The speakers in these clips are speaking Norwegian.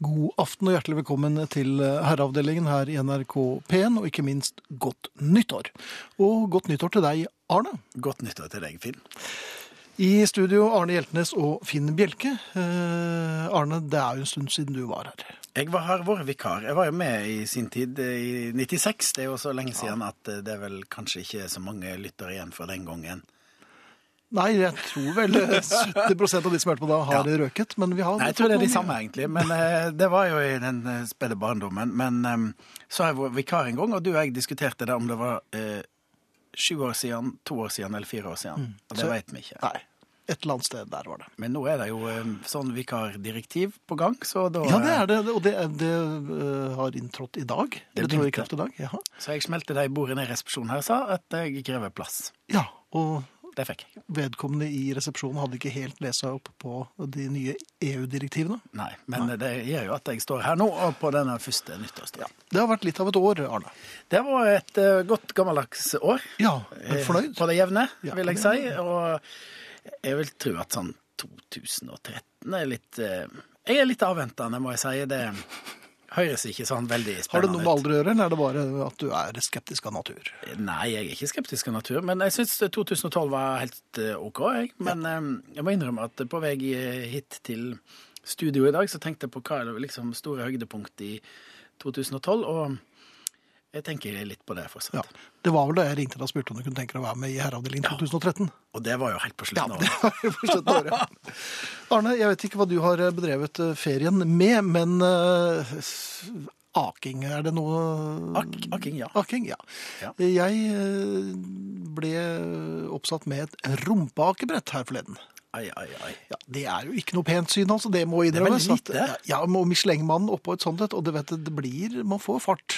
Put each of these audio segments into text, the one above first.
God aften og hjertelig velkommen til herreavdelingen her i NRK P1, og ikke minst godt nyttår. Og godt nyttår til deg, Arne. Godt nyttår til deg, Finn. I studio Arne Hjeltnes og Finn Bjelke. Eh, Arne, det er jo en stund siden du var her. Jeg var, her vår vikar. Jeg var jo med i sin tid, i 96. Det er jo så lenge siden at det er vel kanskje ikke så mange lyttere igjen fra den gangen. Nei, jeg tror vel 70% av de som hørte på da, har Ja. røket. Men vi har Nei, jeg tror det er de samme, egentlig. Men eh, det var jo i den eh, spede barndommen. Men eh, så har jeg vært vikar en gang, og du og jeg diskuterte det om det var eh, sju år siden, to år siden eller fire år siden. Og det veit vi ikke. Nei, et eller annet sted der var det. Men nå er det jo eh, sånn vikardirektiv på gang, så da Ja, det er det, og det, det eh, har inntrådt i dag. Det Det jeg i kraft i dag. Jaha. Så jeg smelte det i bordet nede i resepsjonen her og sa at jeg krever plass. Ja, og Det fikk jeg. vedkommende i resepsjonen hadde ikke helt lest seg opp på de nye EU-direktivene. Nei, men det gjør jo at jeg står her nå og på denne første nyttårsdagen. Det har vært litt av et år, Arne. Det var et eh, godt gammeldags år. Ja, Eh, fornøyd? På det jevne, Ja, vil jeg si. Og jeg vil tro at sånn 2013 er litt eh, Jeg er litt avventende, må jeg si. Det høres ikke sånn veldig spennende. Har det noe med alder å gjøre, eller er det bare at du er skeptisk av natur? Nei, jeg er ikke skeptisk av natur, men jeg syns 2012 var helt eh, OK. Jeg. Men ja. jeg må innrømme at på vei eh, hit til studio i dag, så tenkte jeg på hva er liksom store høydepunkt i 2012, og jeg tenker litt på det fortsatt. Ja. Det var vel da jeg ringte deg og spurte om du kunne tenke deg å være med i Herreavdelingen 2013. Og det var jo helt på Ja, slutten av det året. var jo fortsatt året. Arne, jeg vet ikke hva du har bedrevet eh, ferien med, men uh, aking, er det noe Ak aking, ja. Aking, ja. Ja. Jeg eh, ble oppsatt med et rumpeakebrett her forleden. Ai, ai, ai. Ja, Det er jo ikke noe pent syn, altså. Det må innrømmes. Ja, og Michelin-mannen oppå et sånt et, og det, vet det blir Man får fart.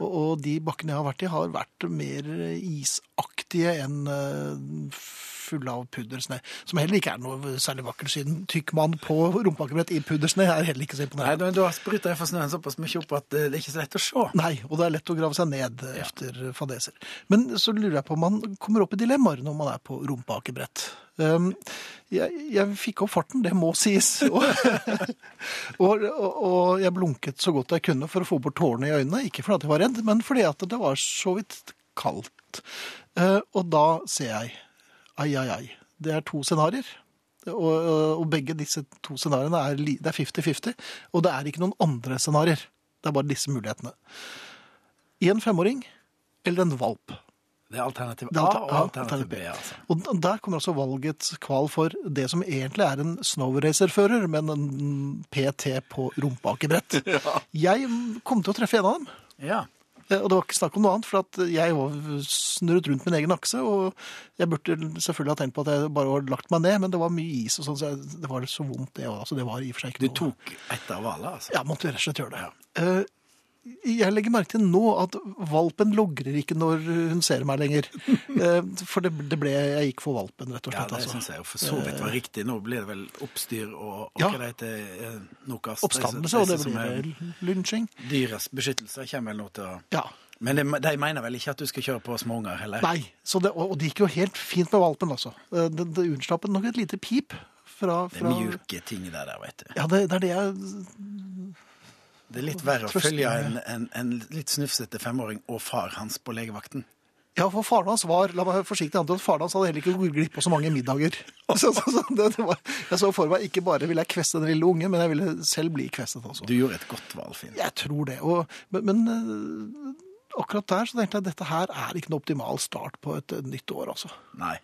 Og, og de bakkene jeg har vært i, har vært mer isaktige enn eh, fulle av puddersnø. Som heller ikke er noe særlig vakkert siden Tykk mann på rumpeakebrett i puddersnø er heller ikke så Nei, imponerende. du, du har spruta for snøen såpass mye opp at eh, det er ikke så lett å se. Nei, og det er lett å grave seg ned efter fadeser. Men så lurer jeg på om man kommer opp i dilemmaer når man er på rumpeakebrett. Um, jeg, jeg fikk opp farten, det må sies. Og, og, og, jeg blunket så godt jeg kunne for å få bort tårene i øynene. Ikke fordi jeg var redd, men fordi at det var så vidt kaldt. Uh, og da ser jeg ai, ai, ai. Det er to scenarioer. Og, og begge disse to scenarioene er li- det er 50-50. Og det er ikke noen andre scenarioer. Det er bare disse mulighetene. I en femåring eller en valp. Det er alternativ er A og alternativ B. Altså. Og der kommer altså valgets kval for det som egentlig er en snowracerfører, men en PT på rumpeakebrett. Jeg kom til å treffe en av dem. Ja. Eh, Og det var ikke snakk om noe annet, for at jeg var snurret rundt min egen akse, og jeg burde selvfølgelig ha tenkt på at jeg bare hadde lagt meg ned, men det var mye is og sånn, så jeg, det var så vondt det også. Altså, det var i og for seg ikke Du tok et av hvalet, altså? Ja, måtte rett og slett gjøre det. Eh, Jeg legger merke til nå at valpen logrer ikke når hun ser meg lenger. Eh, For det, det ble, jeg gikk for valpen, rett og slett. Ja, det altså. syns jeg jo for så vidt var riktig. Nå blir det vel oppstyr og, Ja. hva det eh, Nokas. Oppstandelse, og det blir lynsjing. Dyras beskyttelse kommer vel nå til å Ja. Men de, de mener vel ikke at du skal kjøre på småunger heller? Nei, så det, og det gikk jo helt fint med valpen, altså. Eh, Det, det unnslapp nok et lite pip fra, Det er mjuke ting der, der, vet du. Ja, det, det er det jeg Det er litt verre å følge en, en, en litt snufsete femåring og far hans på legevakten. Ja, for faren hans var La meg forsiktig ante at faren hans hadde heller ikke gått glipp av så mange middager. Så, så, så det, det var, jeg så for meg ikke bare ville jeg kveste den lille unge, men jeg ville selv bli kvestet også. Du gjorde et godt valg, Finn. Jeg tror det. Og, men men eh, akkurat der så tenkte jeg at dette her er ikke en optimal start på et, nytt år, altså. Nei.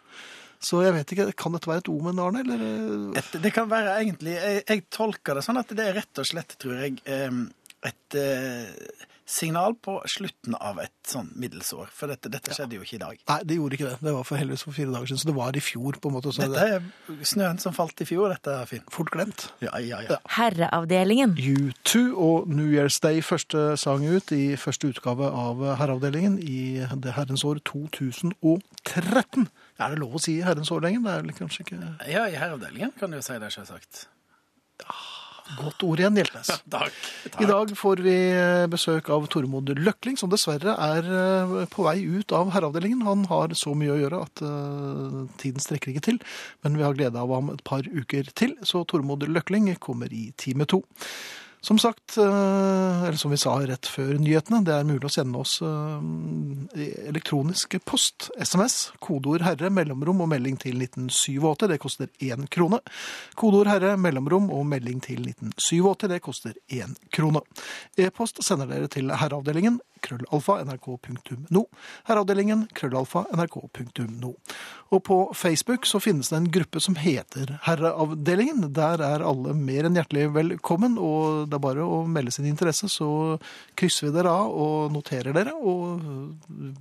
Så jeg vet ikke, kan dette være et omen, Arne, eller? eh, Et, det kan være egentlig jeg, jeg tolker det sånn at det er rett og slett, tror jeg, et eh, signal på slutten av et sånn middelsår. For dette, dette skjedde jo ikke i dag. Nei, det gjorde ikke det. Det var for heldigvis for fire dager siden, så det var i fjor, på en måte. Så Dette det er snøen som falt i fjor, dette, er fint. fort glemt. Ja, ja, ja. Herreavdelingen. U2 og New Year's Day, første sang ut i første utgave av Herreavdelingen i det herrens år 2013. Er det lov å si herrens år? Det er vel kanskje ikke Ja, i herreavdelingen kan du jo si det, selvsagt. godt ord igjen, Hjeltnes. Takk. I dag får vi eh, besøk av Tormod Løkling, som dessverre er eh, på vei ut av herreavdelingen. Han har så mye å gjøre at eh, tiden strekker ikke til, men vi har glede av ham et par uker til, så Tormod Løkling kommer i time to. Som sagt, eh, eller som vi sa rett før nyhetene, det er mulig å sende oss eh, elektronisk post, SMS, kodeord herre, mellomrom og melding til 1987. Det koster én krone. Kodeord herre, mellomrom og melding til 1987. Det koster én krone. E-post sender dere til herreavdelingen krøllalfa nrk.no. Herreavdelingen krøllalfa nrk.no. Og på Facebook så finnes det en gruppe som heter Herreavdelingen. Der er alle mer enn hjertelig velkommen, og det er bare å melde sin interesse, så krysser vi dere av og noterer dere, og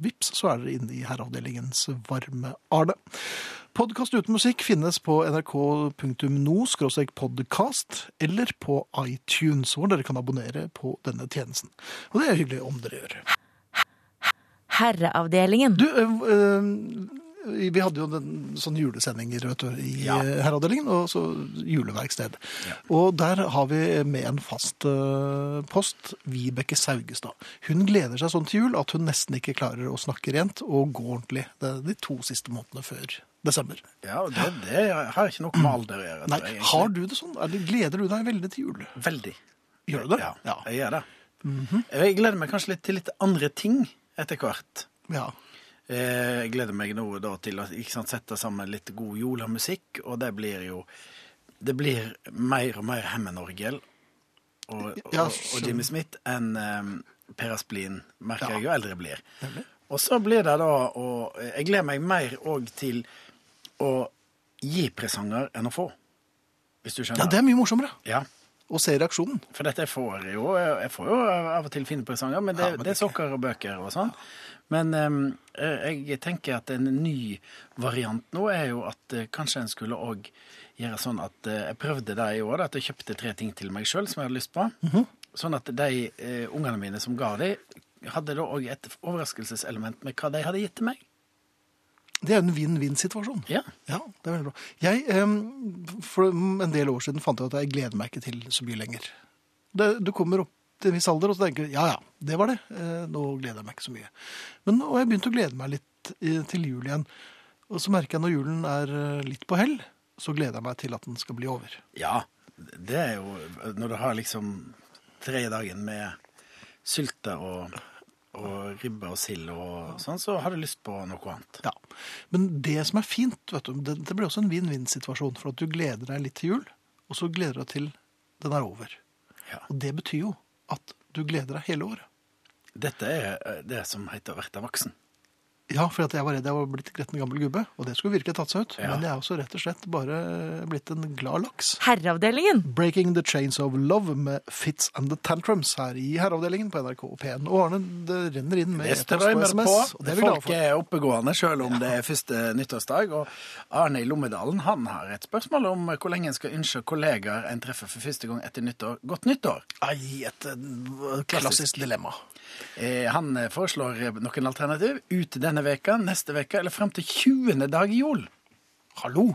vips, så er dere inne i Herreavdelingens varme arne. Podkast uten musikk finnes på nrk.no podkast eller på iTunes, hvor dere kan abonnere på denne tjenesten. Og det er hyggelig om dere gjør. Herreavdelingen. Du, øh, øh, vi hadde jo den, sånne julesendinger vet du, i Ja. øh, Herreavdelingen, og så juleverksted. Og der har vi med en fast øh, post Vibeke Saugestad. Hun gleder seg sånn til jul at hun nesten ikke klarer å snakke rent og gå ordentlig det er de to siste månedene før desember. Ja, det, det har ikke noe med alder å gjøre. Nei, egentlig. har du det sånn? Er gleder du deg veldig til jul? Veldig. Gjør du det? Ja, Ja. Jeg gjør det. Jeg gleder meg kanskje litt til litt andre ting etter hvert. ja. Eh, Jeg gleder meg nå da til å sant, sette sammen litt god julemusikk, og det blir jo Det blir mer og mer Hemmenorgel og, og, Ja, og Jimmy Smith enn um, Per Asplin, merker jeg jo eldre blir. Og så blir det da og Jeg gleder meg mer òg til å gi presanger enn å få. Hvis du ja, skjønner? det er mye morsommere Ja. å se reaksjonen. For dette får jeg jo Jeg får jo av og til fine presanger, men det, Ja, men det det er sokker og bøker og sånn. Men em, eh, jeg tenker at en ny variant nå er jo at eh, kanskje en skulle òg gjøre sånn at eh, Jeg prøvde det i år, at jeg kjøpte tre ting til meg sjøl som jeg hadde lyst på. Mhm. Sånn at de eh, ungene mine som ga dem, hadde da òg et overraskelseselement med hva de hadde gitt til meg. Det er en vinn-vinn-situasjon. Ja. Ja, det er veldig bra. Jeg, for en del år siden fant jeg ut at jeg gleder meg ikke til så mye lenger. Du kommer opp til en viss alder, og så tenker du ja ja, det var det. Eh, nå gleder jeg meg ikke så mye. Men og jeg begynte å glede meg litt eh, til jul igjen. Og så merker jeg når julen er eh, litt på hell, så gleder jeg meg til at den skal bli over. Ja, det er jo Når du har liksom tredje dagen med sylte og, og ribbe og sild og sånn, så har du lyst på noe annet. Ja. Men det som er fint, vet du, det, det blir også en vinn-vinn-situasjon. For at du gleder deg litt til jul, og så gleder du deg til den er over. Ja. Og det betyr jo at du gleder deg hele året. Dette er eh, det som heter å være voksen. Ja, for at jeg var redd jeg var blitt gretten gammel gubbe, og det skulle virkelig tatt seg ut. Ja. Men jeg er også rett og slett bare blitt en glad laks. Herreavdelingen. Breaking the Chains of Love med Fits and the Tantrums her i herreavdelingen på NRK P1. Og Arne, det renner inn med e-post og SMS, og det er vi glade Folk er oppegående selv om det er første nyttårsdag. Og Arne i Lommedalen han har et spørsmål om hvor lenge en skal ønske kollegaer en treffer for første gang etter nyttår godt nyttår. Ai, et klassisk, klassisk dilemma. Eh, han eh, foreslår eh, noen alternativ. Ut denne veka, neste veke eller frem til 20. dag i jul. Hallo!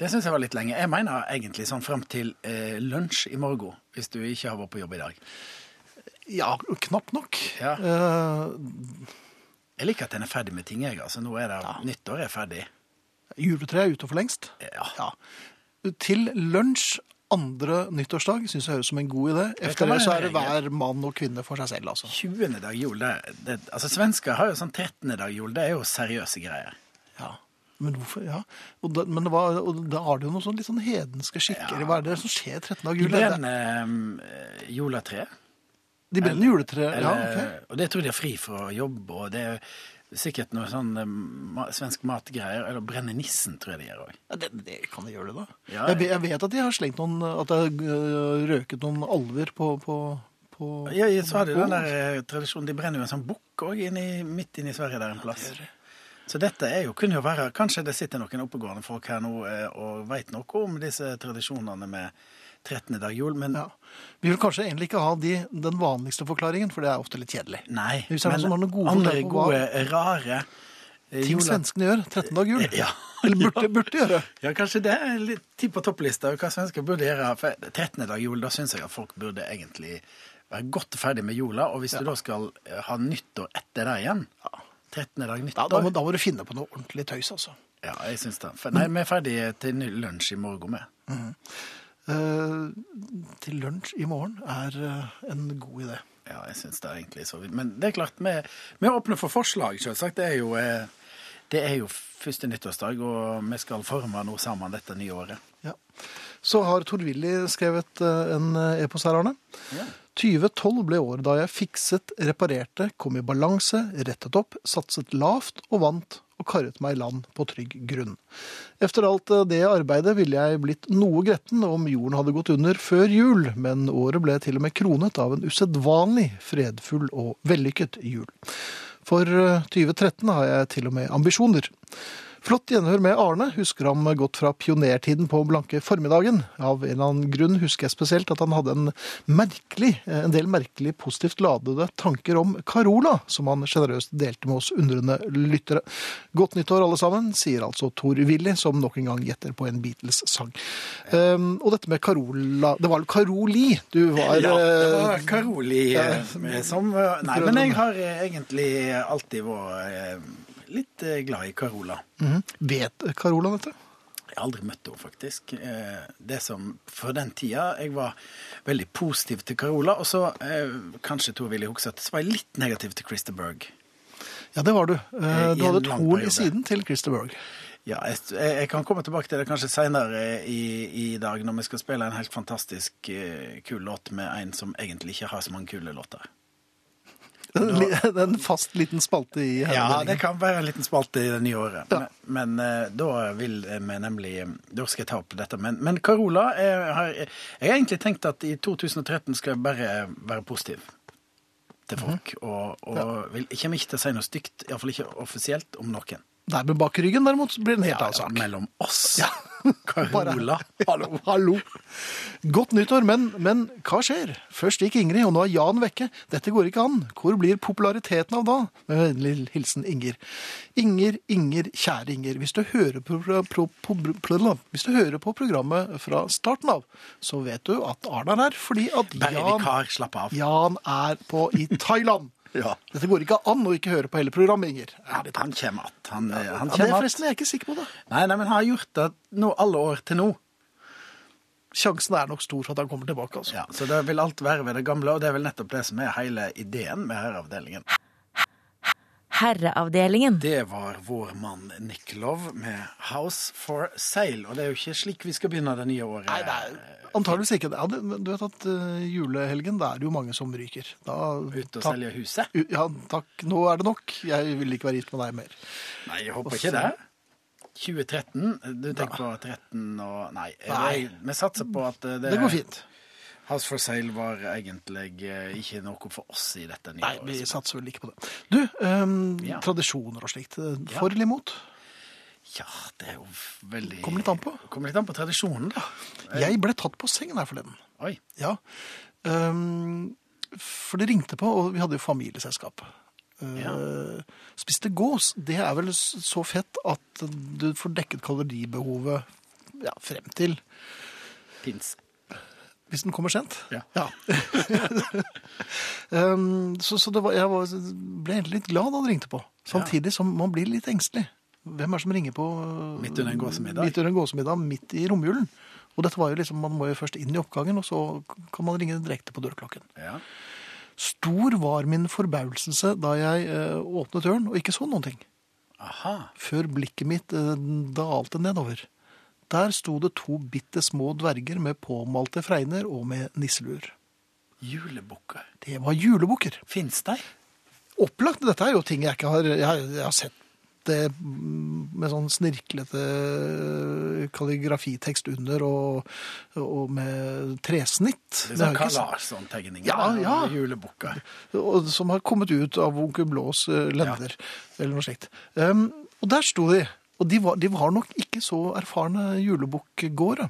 Det syns jeg var litt lenge. Jeg mener egentlig sånn frem til eh, lunsj i morgen, hvis du ikke har vært på jobb i dag. Ja, knapt nok. Ja. Eh, Jeg liker at en er ferdig med ting, jeg. Altså, nå er det nyttår er ferdig. juletreet er ute for lengst. Ja. Ja. Til lunsj andre nyttårsdag syns jeg høres som en god idé. Efter det så er det hver mann og kvinne for seg selv, altså. 20. dag jul, det, det Altså, svensker har jo sånn 13. dag jul. Det er jo seriøse greier. Ja. Men hvorfor? Ja. Og da, men det var, og da har de jo noen sånn litt sånn hedenske skikker. Ja. Hva er det som skjer 13. dag jul? De brenner eh, juletre. De brenner juletre. Ja, ok. Og det tror jeg de har fri for å jobbe, og det er sikkert noe sånn eh, ma svensk matgreier. Eller brenne nissen, tror jeg de gjør òg. Ja, det, det kan de gjøre det, da. Ja, Jeg, vet- jeg vet at de har slengt noen At det har øh, røket noen alver på, på, på Ja, så har de den der eh, tradisjonen. De brenner jo en sånn bukk òg midt inne i Sverige der en plass. Så dette er jo, kunne jo være Kanskje det sitter noen oppegående folk her nå eh, og veit noe om disse tradisjonene med 13. dag jul, men Ja. Vi vil kanskje egentlig ikke ha de, den vanligste forklaringen, for det er ofte litt kjedelig. Nei. Men noen gode andre gode, rare eh, Ting jula. svenskene gjør 13. dag jul. Ja. Eller burde, burde gjøre. Ja, kanskje det er litt tid på topplista hva svensker burde gjøre. For 13. dag jul, da syns jeg at folk burde egentlig være godt ferdig med jula. Og hvis du da skal eh, ha nyttår etter det igjen 13. dag nyttår da, må, da må du finne på noe ordentlig tøys, altså. Ja, jeg syns det. Nei, vi er ferdige til lunsj i morgen med. eh, til lunsj i morgen er eh, en god idé. Ja, jeg syns det er egentlig så vidt. Men det er klart, vi, vi er åpne for forslag, selvsagt. Det er jo, eh, det er jo første nyttårsdag, og vi skal forme noe sammen dette nye året. Ja. Så har Tor-Willy skrevet eh, en epos her, Arne. Ja. 2012 ble året da jeg fikset, reparerte, kom i balanse, rettet opp, satset lavt og vant og karret meg i land på trygg grunn. Efter alt eh, det arbeidet ville jeg blitt noe gretten om jorden hadde gått under før jul, men året ble til og med kronet av en usedvanlig fredfull og vellykket jul. For eh, 2013 har jeg til og med ambisjoner. Flott gjenhør med Arne. Husker ham godt fra pionertiden på blanke formiddagen. Av en eller annen grunn husker jeg spesielt at han hadde en merkelig, en del merkelig positivt ladede tanker om Carola, som han sjenerøst delte med oss undrende lyttere. Godt nyttår, alle sammen, sier altså Tor Willy, som nok en gang gjetter på en Beatles-sang. Um, og dette med Carola Det var vel Caroli du var Ja, det eh, var Karoli ja. som eh, Nei, men jeg har eh, egentlig alltid vært eh, litt eh, glad i Carola. mhm. Vet Carola dette? Jeg har aldri møtt henne, faktisk. Eh, Det som For den tida jeg var veldig positiv til Carola, og så eh, kanskje Tor Willy husker så var jeg litt negativ til Christer Berg. Ja, det var du. I Du hadde et horn i siden til Christer Berg. Ja, jeg, jeg kan komme tilbake til det kanskje senere i, i dag, når vi skal spille en helt fantastisk kul låt med en som egentlig ikke har så mange kule låter. En, er en fast liten spalte i Ja, det kan være en liten spalte i det nye året. Ja. Men, men eh, da vil vi nemlig Da skal jeg ta opp dette. Men, men Carola jeg har, jeg har egentlig tenkt at i 2013 skal jeg bare være positiv til folk. Og, og vil, jeg kommer ikke til å si noe stygt, iallfall ikke offisielt, om noen. Der med bak ryggen derimot blir det en helt annen sak. mellom oss. Ja. Carola. Hallo, hallo. Godt nyttår, men, men hva skjer? Først gikk Ingrid, og nå er Jan vekke. Dette går ikke an. Hvor blir populariteten av da? Med vennlig hilsen Inger. Inger, Inger, kjære Inger. Hvis du på, pro, pro, pro, hvis du hører på programmet fra starten av, så vet du at Arne er her, fordi at Jan. Jan er på i Thailand. Ja. Dette går ikke an å ikke høre på hele programmet, Inger. Ja. Han kommer att. Han, ja, han Ja, det er forresten jeg er ikke sikker på det. Nei, nei, men han har gjort det nå, alle år til nå. Sjansen er nok stor for at han kommer tilbake. altså. Ja, så det vil alt være ved det gamle, og det er vel nettopp det som er hele ideen med Herreavdelingen. Herreavdelingen. Det var vår mann Niklov med House for Sale. Og det er jo ikke slik vi skal begynne det nye året. Nei, er antageligvis ikke. Ja, det- du vet at uh, julehelgen, da er det jo mange som ryker. Da, Ute og selger selge huset? U- Ja, takk, nå er det nok. Jeg vil ikke være gift med deg mer. Nei, jeg håper Også, ikke det. 2013? Du tenker på 13 og Nei. Nei. Vi satser på at eh, det, Det går fint. House for Sale var egentlig eh, ikke noe for oss i dette nye Nei, vi satser vel ikke på det. Du, um, Ja. tradisjoner og slikt. For eller imot? Ja, det er jo veldig Kommer litt an på. Kommer litt an på tradisjonen, da. Jeg ble tatt på sengen her forleden. Oi. Ja. Um, for det ringte på, og vi hadde jo familieselskap. Ja. Ja. Spiste gås. Det er vel så fett at du får dekket kaloribehovet ja, frem til Pins. Hvis den kommer sent? Ja. um, så så det var, jeg var, ble egentlig litt glad da det ringte på. Samtidig som man blir litt engstelig. Hvem er det som ringer på Midt under en gåsemiddag? Midt under en gåsemiddag, midt i romjulen. Og dette var jo liksom, Man må jo først inn i oppgangen, og så kan man ringe direkte på dørklokken. Ja. Stor var min forbauselse da jeg eh, åpnet døren og ikke så noen ting. Aha. Før blikket mitt eh, dalte nedover. Der sto det to bitte små dverger med påmalte fregner og med nisseluer. Julebukker. Det var julebukker. Fins de? Opplagt. Dette er jo ting jeg ikke har Jeg, har- jeg har sett det mm, med sånn snirklete kalligrafitekst under og, og med tresnitt. Det er sånn. Kalas-tegninger. Ja, ja. Julebukker. som har kommet ut av Onkel Blås lender, lender, eller noe slikt. Um, og der sto de. Og de var, de var nok ikke så erfarne julebukkgåere.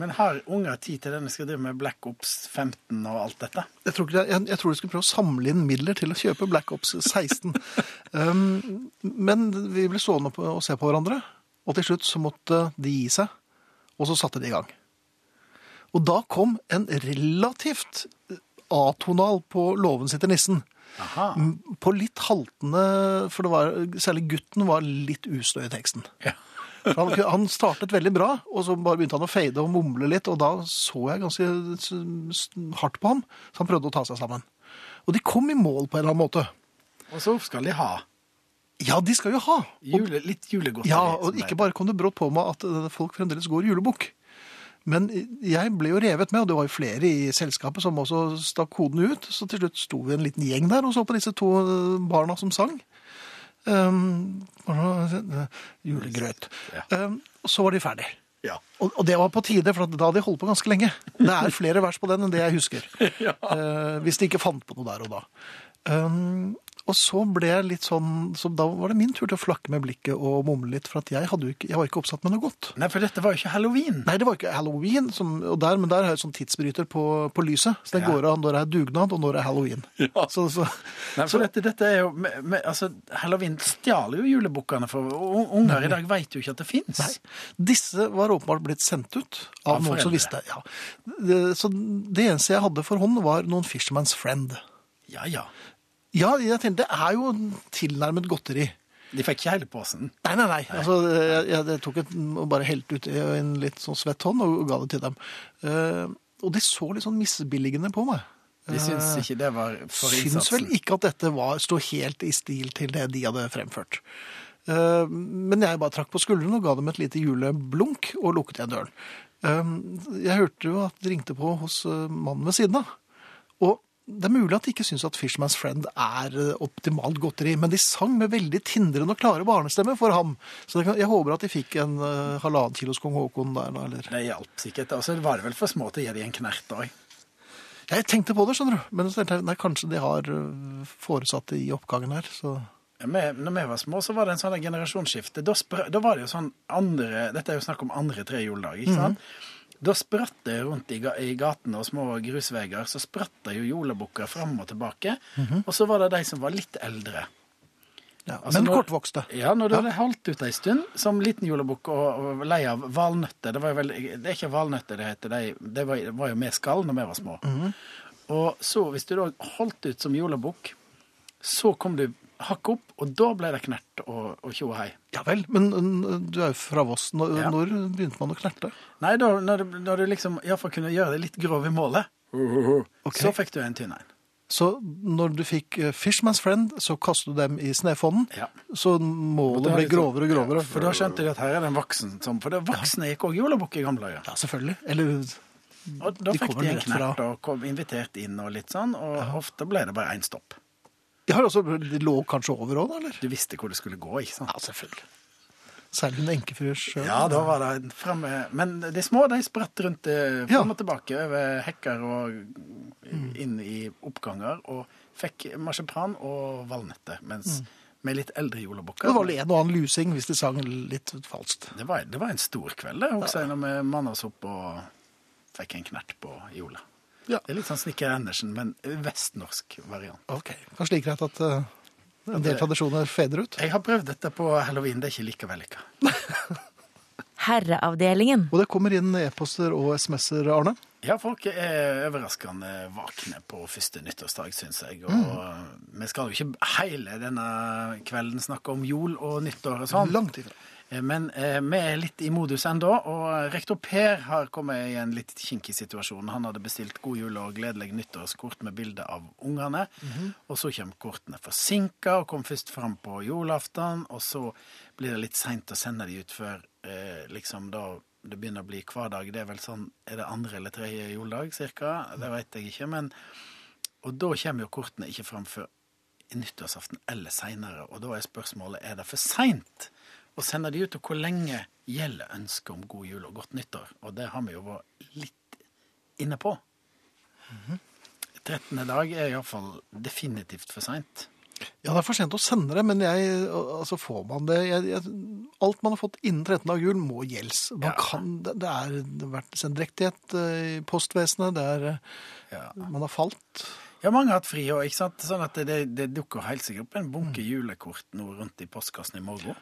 Men har unger tid til denne skal drive med Black Ops 15 og alt dette? Jeg tror, det- jeg, jeg tror de skulle prøve å samle inn midler til å kjøpe Black Ops 16. um, men vi ble stående opp og se på hverandre, og til slutt så måtte de gi seg, og så satte de i gang. Og da kom en relativt atonal på låven sitter nissen. Aha. På litt haltende, for det var, særlig gutten var litt ustø i teksten. Ja. Han, han startet veldig bra, og så bare begynte han å fade og mumle litt, og da så jeg ganske hardt på ham, så han prøvde å ta seg sammen. Og de kom i mål på en eller annen måte. Og så skal de ha Ja, de skal jo ha! Jule, litt julegodteri. ja, og ikke bare kom det brått på meg at eh, folk fremdeles går julebukk. Men jeg ble jo revet med, og det var jo flere i selskapet som også stakk hodene ut. Så til slutt sto vi en liten gjeng der og så på disse to eh, barna som sang. Um, julegrøt. Ja. Um, så var de ferdig. Ja. Og, og det var på tide, for da hadde de holdt på ganske lenge. Det er flere vers på den enn det jeg husker. Eh, hvis de ikke fant på noe der og da. Um, og så ble jeg litt sånn så Da var det min tur til å flakke med blikket og mumle litt, for at jeg, ikke, jeg var ikke oppsatt med noe godt. Nei, for dette var jo ikke halloween. Nei, det var ikke halloween, som, og der, men der har jeg sånn tidsbryter på, på lyset. Så det Ja. går av når det er dugnad, og når det er halloween. Ja. Så, så, Nei, for dette, dette er jo, med, med, altså, Halloween stjal jo julebukkene, for unger i dag vet jo ikke at det fins. Disse var åpenbart blitt sendt ut av, Av noen som visste. Ja. Så det eneste jeg hadde for hånd, var noen Fisherman's Friend. Ja, ja. Ja, jeg tenkte, det er jo tilnærmet godteri. De fikk ikke hele posen. Nei, nei, nei. Altså, jeg, jeg, tok et, og bare helte ut i en litt sånn svett hånd og ga det til dem. Uh, og de så litt sånn misbilligende på meg. De syns ikke det var for Syns vel ikke at dette var, sto helt i stil til det de hadde fremført. Eh, Men jeg bare trakk på skuldrene og ga dem et lite juleblunk og lukket igjen døren. Eh, Jeg hørte jo at det ringte på hos eh, mannen ved siden av. Det er mulig at de ikke syns at Fishman's Friend er eh, optimalt godteri, men de sang med veldig tindrende og klare barnestemmer for ham. Så jeg håper at de fikk en uh, halvannen kilos kong Haakon der, da, eller Det hjalp sikkert. Og så var det vel for små til å gi dem en knert òg. Jeg tenkte på det, skjønner du. Men så tenkte jeg, nei, kanskje de har eh, foresatte i oppgangen her, så Når vi var små, så var det en sånn generasjonsskifte. Da, da var det jo sånn andre Dette er jo snakk om andre tre juledag, ikke sant? Da spratt det rundt i, i gatene og små grusveier, så spratt det jo jolabukker fram og tilbake. Og så var det de som var litt eldre. ja. Altså, Men når- kortvokste. Ja, når du hadde holdt ut ei stund som liten julebukk og, og lei av valnøtter Det, vel, det er ikke valnøtter det heter, det, det var, var jo vi skall når vi var små. Og så, hvis du da holdt ut som julebukk, så kom du hakk opp, og da ble det knert og, tjo og hei. Ja vel, men du er jo fra Voss. Når, Ja. når begynte man å knerte? Nei, da, når, du, når du liksom iallfall kunne gjøre det litt grov i målet, okay. så fikk du en tynn en. Så når du fikk øh, Fishman's Friend, så kastet du dem i snefonden. Ja. Så målet ble grovere og grovere. For da skjønte de at her er det en voksen som For det voksne gikk òg julebukk i gamle dager. Ja, selvfølgelig. Eller Og da De fikk de en knert og kom invitert inn og litt sånn, og ofte ble det bare én stopp. De altså, Det lå kanskje over òg, eller? Du visste hvor det skulle gå, ikke sant? Ja, selvfølgelig. Særlig en enkefrue sjøl. Ja, da var det fremme Men de små de spratt rundt eh, Ja. fram og tilbake over hekker og inn i oppganger, og fikk marsipan og valnøtter. Mens med litt eldre jolabukker Det var vel en og annen lusing hvis de sang litt falskt. det var, det var en stor kveld, det, også, når vi manna oss opp og fikk en knert på jorda. Ja. Det er litt sånn Snikker Andersen, men vestnorsk variant. Ok. Kanskje like greit at uh, en del tradisjoner feder ut. Jeg har prøvd dette på halloween, det er ikke like vellykka. Herreavdelingen. Og det kommer inn e-poster og SMS-er, Arne. Ja, folk er overraskende vakne på første nyttårsdag, syns jeg. Og vi skal jo ikke hele denne kvelden snakke om jul og nyttår og sånn. Langt ifra. Eh, Men eh, vi er litt i modus ennå, og rektor Per har kommet i en litt kinkig situasjon. Han hadde bestilt god jul og gledelig nyttårskort med bilde av ungene. Og så kommer kortene forsinka og kom først fram på julaften. Og så blir det litt seint å sende de ut før eh, liksom da det begynner å bli hverdag. Det er vel sånn Er det andre eller tredje juledag cirka? Det vet jeg ikke. men og da kommer jo kortene ikke fram før nyttårsaften eller seinere. Og da er spørsmålet er det for seint å sender de ut, og hvor lenge gjelder ønsket om god jul og godt nyttår? Og det har vi jo vært litt inne på. 13. dag er iallfall definitivt for seint. Ja, det er for sent å sende det, men jeg, altså får man det jeg, jeg, Alt man har fått innen 13. dag jul, må gjelds. Man Ja. kan, det, det er vært sendrektighet eh, i postvesenet, det er eh, Ja. Man har falt. Ja, mange har hatt fri, og ikke sant? sånn at det, det dukker helt sikkert opp en bunke julekort nå rundt i postkassen i morgen.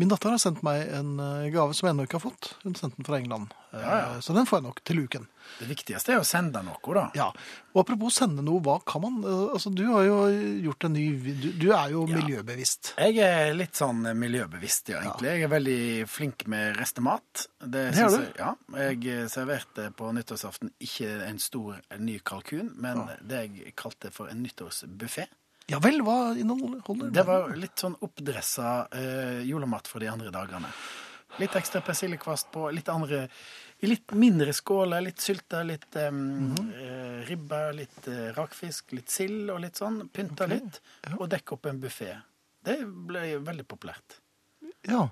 Min datter har sendt meg en eh, gave som jeg ennå ikke har fått. Hun sendte den fra England. Eh, Ja, ja. Så den får jeg nok til uken. Det viktigste er å sende noe, da. Ja, og apropos sende noe, hva kan man? Eh, Altså, du har jo gjort en ny, du, du er jo Ja. miljøbevisst. Jeg er litt sånn miljøbevisst, ja, egentlig. Jeg er veldig flink med restemat. Det, Det er du? Jeg, ja. Jeg serverte på nyttårsaften ikke en stor en ny kalkun, men det jeg kalte for en nyttårsbuffé. Ja vel, hva inneholder Det var litt sånn oppdressa eh, julemat for de andre dagene. Litt ekstra persillekvast på, litt andre I litt mindre skåler. Litt sylte, litt em, Mhm. eh, ribbe, litt eh, rakfisk, litt sild og litt sånn. Pynta okay. litt, og dekke opp en buffé. Det ble veldig populært. Ja.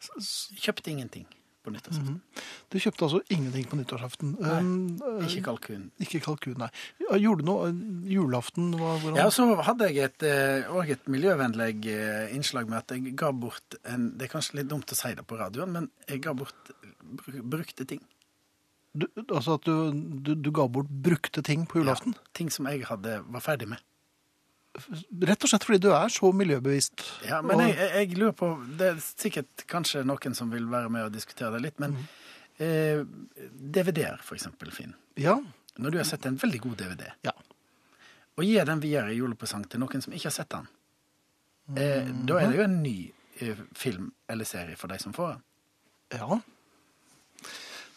Kjøpte ingenting på nyttårsaften. Du kjøpte altså ingenting på nyttårsaften. Um, eh, Ikke kalkun. ikke kalkun, nei. Gjorde du noe? Julaften var hvordan? Ja, så hadde jeg et, eh, også et miljøvennlig eh, innslag med at jeg ga bort en Det er kanskje litt dumt å si det på radioen, men jeg ga bort brukte ting. Du, altså at du, du, du ga bort brukte ting på julaften? Ja, ting som jeg hadde, var ferdig med. Rett og slett fordi du er så miljøbevisst. Ja, men jeg, jeg, lurer på Det er sikkert kanskje noen som vil være med og diskutere det litt, men eh, DVD-er, for eksempel, Finn. Ja, Når du har sett en veldig god DVD, ja. og gir den videre i julepresang til noen som ikke har sett den, eh, da er det jo en ny eh, film eller serie for de som får den. Ja.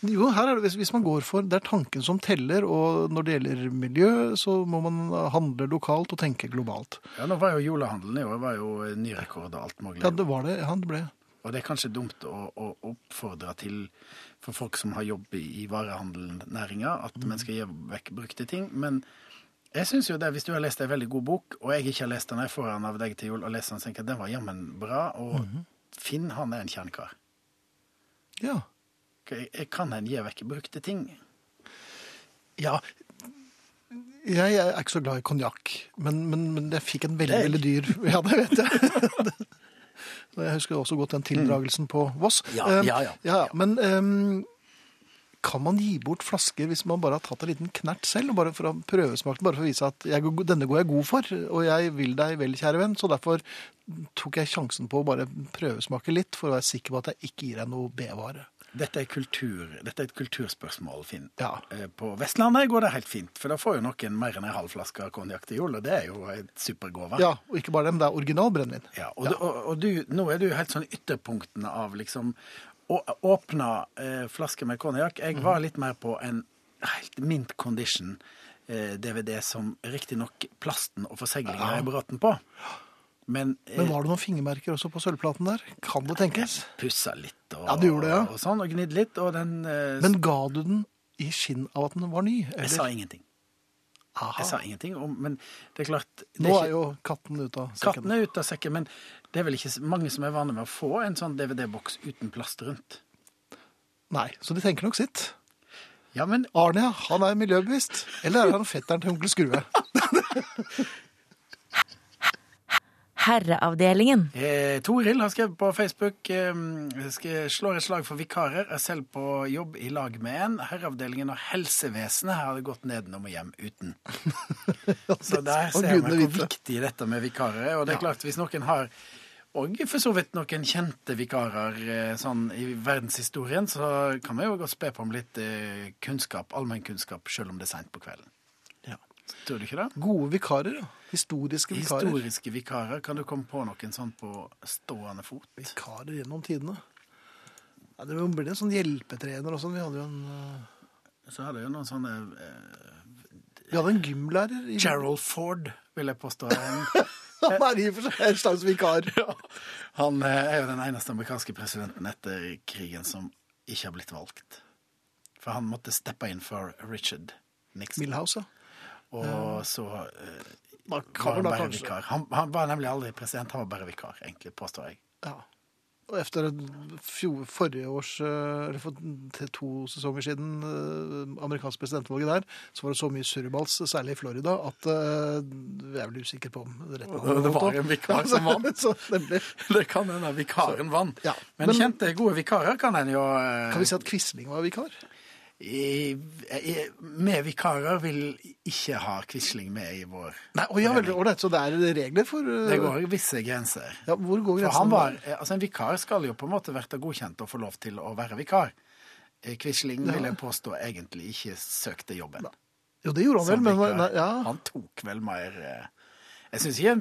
Jo, her er det, hvis, man går for, det er tanken som teller, og når det gjelder miljø, så må man handle lokalt og tenke globalt. Ja, Nå var jo julehandelen i år var jo ny rekord og alt mulig. Ja, det var det. Det ble. Og det er kanskje dumt å, å oppfordre til for folk som har jobb i, varehandelnæringa, at man skal gi vekk brukte ting. Men jeg syns jo det, hvis du har lest ei veldig god bok, og jeg ikke har lest den, jeg får den av deg til jul og leser den, tenker jeg den var jammen bra, og Finn, han er en kjernekar. Ja. Jeg, kan en gi vekk brukte ting. Ja, jeg er ikke så glad i konjakk, men, men, men jeg fikk en veldig, veldig dyr Ja, det vet jeg. Jeg husker også godt den tildragelsen på Voss. Ja, Eh, ja, ja. ja, Men um, kan man gi bort flasker hvis man bare har tatt en liten knert selv, bare for å prøvesmake bare for å vise at jeg, denne går jeg god for, og jeg vil deg vel, kjære venn, så derfor tok jeg sjansen på å bare prøvesmake litt, for å være sikker på at jeg ikke gir deg noe B-vare. Dette er, kultur, dette er et kulturspørsmål, Finn. Ja. Eh, På Vestlandet går det helt fint, for da får jo noen mer enn en halv flaske konjakk til jul, og det er jo et supergave. ja, og ikke bare det, men det er original brennevin. Ja, og, Du, og, og du, nå er du helt sånn ytterpunktene av liksom å åpne eh, flasker med konjakk. Jeg var litt mer på en helt mint condition eh, DVD som riktignok plasten og forseglinga er bråten på. Men, eh, Men var det noen fingermerker også på sølvplaten der? Kan det tenkes? pussa litt og, Ja, du gjorde det, ja. og sånn, og gnidd litt, og den eh, Men ga du den i skinn av at den var ny? Jeg sa ingenting. Aha. Jeg sa ingenting om, men det er klart det Nå ikke- er jo katten ute av sekken. Katten er ute av sekken, men det er vel ikke mange som er vane med å få en sånn DVD-boks uten plast rundt. Nei, så de tenker nok sitt. Ja, men Arne, han er miljøbevisst. Eller er han fetteren til onkel Skrue? Herreavdelingen. Eh, Toril har skrevet på Facebook eh, skal slår et slag for vikarer. Er selv på jobb i lag med en. Herreavdelingen og helsevesenet har hadde gått nedenom og hjem uten. Så der ser vi hvor viktig dette med vikarer er. Og det er klart, hvis noen har og for så vidt noen kjente vikarer eh, sånn i verdenshistorien, så kan vi jo godt spe på om litt eh, kunnskap, allmennkunnskap, selv om det er seint på kvelden. Tror du ikke det? Gode vikarer, da. Historiske vikarer. Historiske vikarer. Kan du komme på noen sånn på stående fot? Vikarer gjennom tidene. Ja, det blir en sånn hjelpetrener og sånn. Vi hadde jo en, eh, Så hadde jo noen sånne eh, vi hadde en gymlærer. I... Gerald Ford, vil jeg påstå. Han, Han er i og for seg en slags vikar. han eh, er jo den eneste amerikanske presidenten etter krigen som ikke har blitt valgt. For han måtte steppe inn for Richard Nixon. Milhouse, ja. Og så eh, var han bare kanskje. vikar. Han, han var nemlig aldri president, han var bare vikar, egentlig, påstår jeg. Ja. Og etter fjor, forrige års, eh, eller for to sesonger siden, amerikansk amerikanske presidentvalget der, så var det så mye surrebals, særlig i Florida, at eh, jeg er vel usikker på om det rette Det var en vikar som vant. Så. Det kan hende vikaren vant. ja. Men, Men- kjente gode vikarer kan en jo eh, Kan vi si at Quisling var vikar? Med vikarer vil ikke ha Quisling med i vår Nei, og ja, veldig ålreit. Så det er regler for uh, Det går visse grenser. Ja, hvor går For grensen? han var, altså En vikar skal jo på en måte være godkjent og få lov til å være vikar. Quisling ja. vil jeg påstå egentlig ikke søkte jobben. Jo, det gjorde han vel, men nei, ja. Han tok vel mer eh, Jeg syns ikke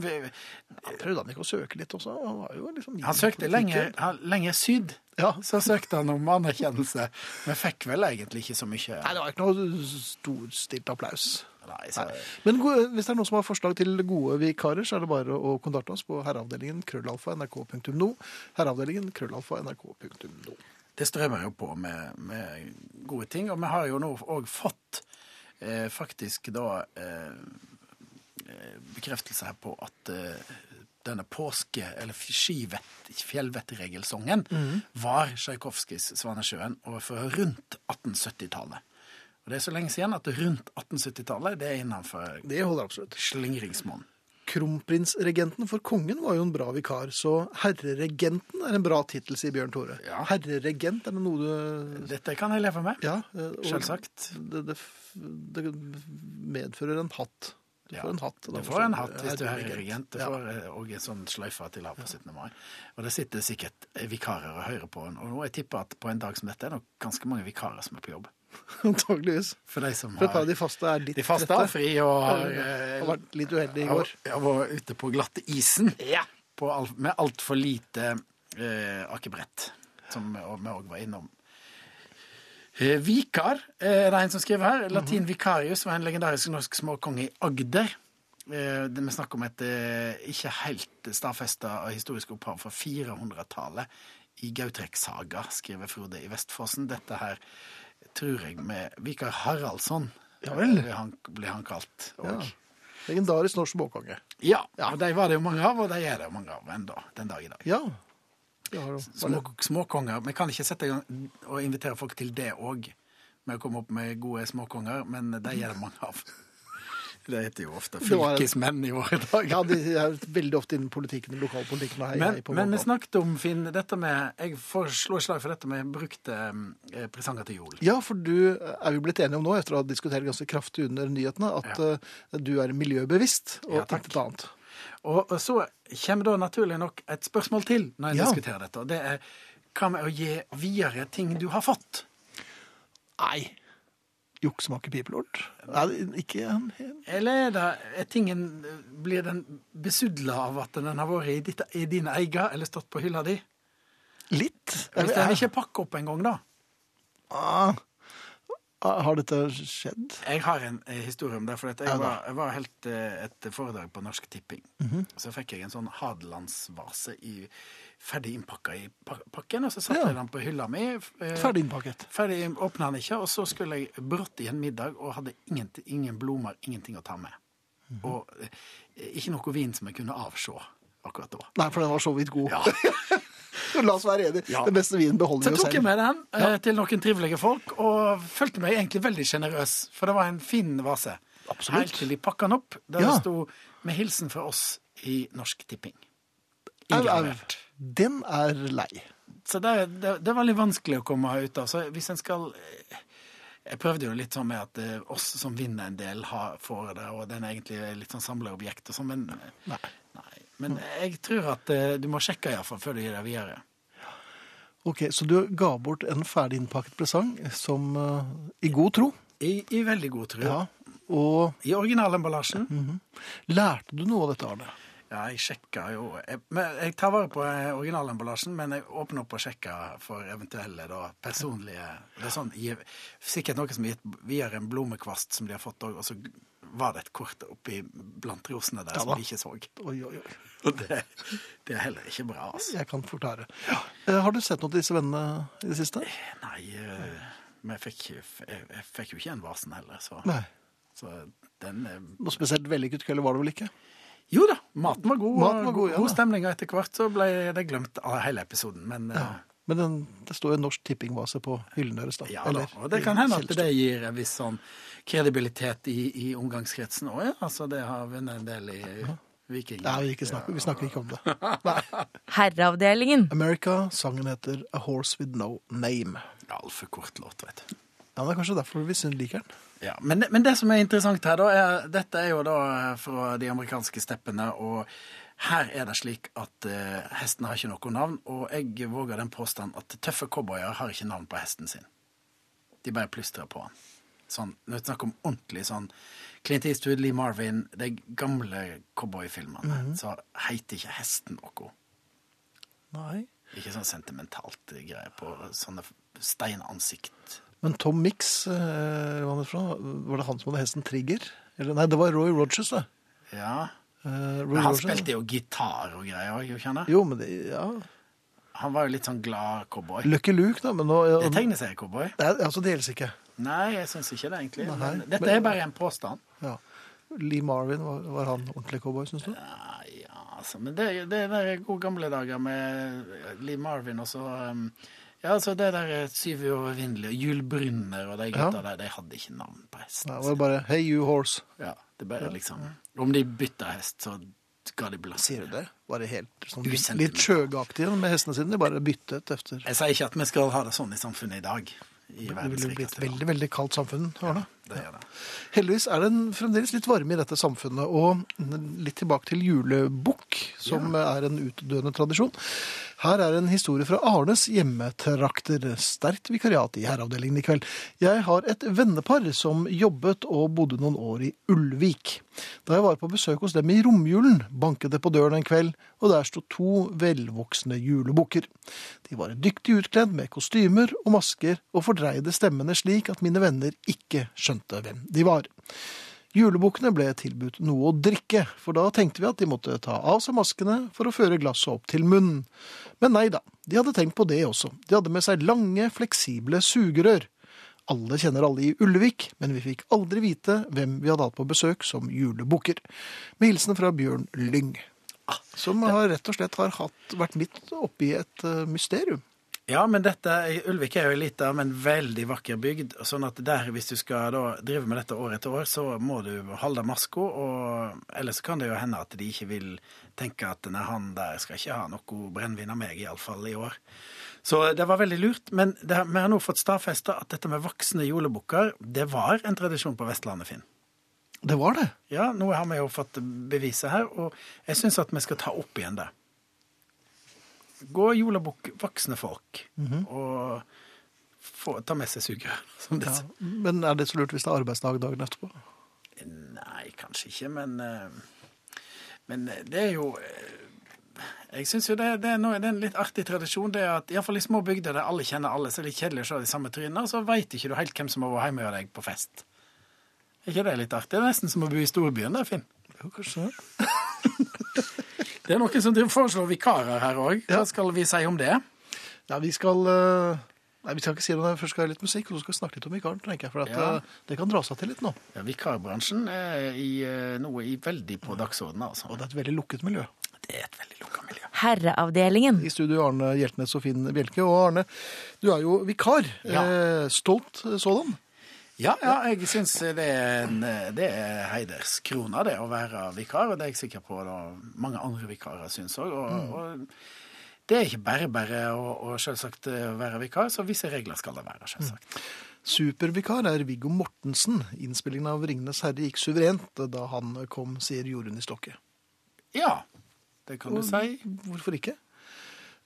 Han prøvde han ikke å søke litt også? Han var jo liksom Han søkte lenge, han, lenger syd. Ja. Så søkte han om anerkjennelse, men fikk vel egentlig ikke så mye. Nei, det var ikke noe storstilt applaus. Nei, så, Men gode, hvis det er noen som har forslag til gode vikarer, så er det bare å kontakte oss på herreavdelingen krøllalfa nrk.no. Herreavdelingen krøllalfa nrk.no. Det strømmer jo på med, med gode ting, og vi har jo nå òg fått eh, faktisk da eh, bekreftelse her på at eh, denne påske- eller fjellvettregelsongen mm. var Tsjajkovskijs 'Svanesjøen' og fra rundt 1870-tallet. Og det er så lenge siden at rundt 1870-tallet det er innenfor Det holder absolutt. slingringsmonn. Kronprinsregenten for kongen var jo en bra vikar, så herreregenten er en bra tittel, sier Bjørn Tore. Ja. Herreregent, er det noe du Dette kan jeg leve med. Ja. eh, Selvsagt. Det, det, det medfører en hatt. Du Ja, får en hatt. Du får en hatt hvis du er regent. Du får òg en sånn sløyfe til ha på 17. mai. Og det sitter sikkert vikarer og hører på. Og nå jeg tipper at på en dag som dette er det nok ganske mange vikarer som er på jobb. Antakeligvis. For de som har de faste er litt De faste har fri og har, eh, har vært litt uheldige i går. Ja, var ute på glatte isen på alt, med altfor lite eh, akebrett, som vi òg var innom. Eh, vikar eh, er det en som skriver her. Latin vicarius var en legendarisk norsk småkonge i Agder. Eh, det vi snakker om et eh, ikke helt stadfesta historisk opphav fra 400-tallet i Gautrek-saga, skriver Frode i Vestfossen. Dette her tror jeg med vikar Haraldsson Ja vel. blir han, blir han kalt. Ja. Legendarisk norsk småkonge. ja, og de var det jo mange av, og de er det jo mange av ennå den dag i dag. Ja. Små, småkonger. Vi kan ikke sette i gang og invitere folk til det òg, med å komme opp med gode småkonger, men det gjør det mange av. Det heter jo ofte fylkesmenn i våre dager. Ja, de er veldig ofte innen politikken, lokalpolitikken hei, Men, hei men vi snakket om, Finn, dette med Jeg får slå et slag for dette med brukte eh, presanger til jul. Ja, for du er vi blitt enige om nå, etter å ha diskutert ganske kraftig under nyhetene, at eh, du er miljøbevisst og Ja, takk. intet annet. Og, og så kommer da naturlig nok et spørsmål til når jeg Ja. diskuterer dette. og Det er hva med å gi videre ting du har fått? Nei. Juksemaker pipelort? Nei, ikke en Eller er, det, er tingen Blir den besudla av at den har vært i, ditt, i dine eier eller stått på hylla di? Litt. Hvis den ikke pakker opp engang, da? Ah, har dette skjedd? Jeg har en eh, historie om det. For jeg, var, jeg var helt eh, et foredrag på Norsk Tipping. Så fikk jeg en sånn Hadelandsvase i, ferdig innpakka i pakken. Og så satte Ja. jeg den på hylla mi. eh, Ferdig innpakket. Ferdig åpna den ikke, og så skulle jeg brått i en middag og hadde ingen, ingen blomster, ingenting å ta med. Og eh, ikke noe vin som jeg kunne avse akkurat da. Nei, for den var så vidt god. Ja. La oss være enige. Ja. Den beste vinen Så beholder vi Så tok jeg med den ja. til noen trivelige folk, og følte meg egentlig veldig sjenerøs, for det var en fin vase. Absolutt. Helt til de pakka den opp, der Ja. det sto 'Med hilsen fra oss i Norsk Tipping'. Au, au. Ingravert. Den er lei. Så det, det, det er veldig vanskelig å komme ut av. Så hvis en skal eh, Jeg prøvde jo litt sånn med at eh, oss som vinner en del, har, får det, og den er egentlig litt sånn samleobjekt og sånn, men Nei. Men jeg tror at eh, du må sjekke iallfall før du gir deg videre. Ok, Så du ga bort en ferdig innpakket presang som uh, i god tro. I, i veldig god tro. Ja. Og I originalemballasjen. lærte du noe av dette, Arne? Ja, jeg sjekka jo jeg, men jeg tar vare på eh, originalemballasjen, men jeg åpner opp og sjekker for eventuelle da, personlige Det er sånn, Sikkert noe som har gitt via en blomekvast som de har fått òg, og så var det et kort oppi blant rosene der Ja som de ikke så. Oi, oi, oi. Og det, det er heller ikke bra, altså. Jeg kan forklare. Eh, Har du sett noe til disse vennene i det siste? Nei, eh, men jeg fikk, jeg, jeg fikk jo ikke en vasen heller, så, Nei. så den eh, Noe spesielt vellykket kveld var det vel ikke? Jo da, maten var god. Maten var god, ja god stemning, og etter hvert så ble det glemt av hele episoden. Men eh, Men den, det står jo en norsk tippingvase på hyllen deres, da. Ja da, Eller og det kan hende at det gir en viss sånn kredibilitet i, i omgangskretsen òg, ja. Altså det har vunnet en del i Viking. Nei, vi, snakker, vi snakker ikke om det. Nei. Herreavdelingen. America, sangen heter A Horse With No Name. Altfor kort låt, vet du. Ja, Det er kanskje derfor vi liker den. Ja, men, men det som er interessant her, da, er, dette er jo da fra de amerikanske steppene, og her er det slik at uh, hesten har ikke noe navn, og jeg våger den påstand at tøffe cowboyer har ikke navn på hesten sin. De bare plystrer på han. Sånn, Når vi snakker om ordentlig sånn Clint Eastwood, Lee Marvin, de gamle cowboyfilmene, så heter ikke hesten noe. Nei. Ikke sånn sentimentalt greie på sånne steinansikt. Men Tom Mix, eh, var det fra? Var det han som hadde hesten Trigger? Eller, nei, det var Roy Rogers, det. Ja. Eh, Roy Men han Rogers, spilte jo gitar og greier òg, gjorde han det? Jo, men det, ja. Han var jo litt sånn glad cowboy. Lucky Luke, da. Men nå, Det er cowboy. det er, altså, det gjelder ikke. Nei, jeg syns ikke det, egentlig. Nei, Men dette men- er bare en påstand. Ja. Lee Marvin, var, var han ordentlig cowboy, syns du? Ja, ja, altså, men det, det der gode gamle dager med Lee Marvin og så um, Ja, altså det der Syv uovervinnelige, Jul Brynner og de Ja. gutta der, de hadde ikke navn på hesten. Nei, det var bare Hey, you horse. Ja, det er bare liksom Om de bytta hest, så ga de blass. Sier du det? Bare helt sånn, litt sjøgaktige med hestene sine. De bare byttet efter Jeg sier ikke at vi skal ha det sånn i samfunnet i dag. I Det ville blitt et veldig, veldig kaldt samfunn. Ja, Det gjør det. Heldigvis er det fremdeles litt varme i dette samfunnet, og litt tilbake til julebukk, som er en utdøende tradisjon. Her er en historie fra Arnes hjemmetrakter. Sterkt vikariat i herreavdelingen i kveld. Jeg har et vennepar som jobbet og bodde noen år i Ulvik. Da jeg var på besøk hos dem i romjulen, banket det på døren en kveld, og der sto to velvoksne julebukker. De var dyktig utkledd med kostymer og masker, og fordreide stemmene slik at mine venner ikke skjønte hvem de var. Julebukkene ble tilbudt noe å drikke, for da tenkte vi at de måtte ta av seg maskene for å føre glasset opp til munnen. Men nei da, de hadde tenkt på det også. De hadde med seg lange, fleksible sugerør. Alle kjenner alle i Ullevik, men vi fikk aldri vite hvem vi hadde hatt på besøk som julebukker. Med hilsen fra Bjørn Lyng, som har rett og slett har hatt, vært midt oppi et eh, mysterium. Ja, men dette, Ulvik er jo ei lita, men veldig vakker bygd. sånn at der, hvis du skal drive med dette år etter år, så må du holde maska. Ellers kan det jo hende at de ikke vil tenke at nei, han der skal ikke ha noe brennevin av meg, iallfall i år. Så det var veldig lurt. Men det, vi har nå fått stadfesta at dette med voksne julebukker, det var en tradisjon på Vestlandet, Finn. Det var det. Ja, nå har vi jo fått beviset her, og jeg syns at vi skal ta opp igjen det. Gå julebukk voksne folk, og få, ta med seg sugerør, Ja. Men er det så lurt hvis det er arbeidsdag dagen etterpå? Nei, kanskje ikke, men eh, Men det er jo eh, Jeg syns jo det, det, er noe, det er en litt artig tradisjon. det er at Iallfall i små bygder der alle kjenner alle, så er det kjedelig å se de samme trynene, og så veit ikke du helt hvem som har vært hjemme hos deg på fest. Er ikke det litt artig? Det er nesten som å bo i storbyen, det, Finn. Jo, kanskje det. Er noen som foreslår vikarer her òg. Hva skal vi si om det? Ja, vi skal eh, Nei, vi skal ikke si det når vi først skal ha litt musikk, og så skal vi snakke litt om vikaren, tenker jeg. For at, Ja. eh, det kan dra seg til litt nå. Ja, vikarbransjen er i, eh, noe i veldig på dagsordenen, altså. Og det er et veldig lukket miljø. Det er et veldig lukka miljø. Herreavdelingen. I studio Arne Hjeltnes og Finn Bjelke. Og Arne, du er jo vikar. Ja. Eh, stolt sådan. Ja, ja, jeg syns det er en det er heiderskrona, det å være vikar. Og det er jeg sikker på da mange andre vikarer syns òg. Og, og det er ikke bare bare å, å selvsagt eh, være vikar, så visse regler skal det være, selvsagt. Supervikar er Viggo Mortensen. Innspillingen av 'Ringenes herre' gikk suverent da han kom, sier Jorunn i Stokke. Ja, det kan du si. Hvorfor ikke?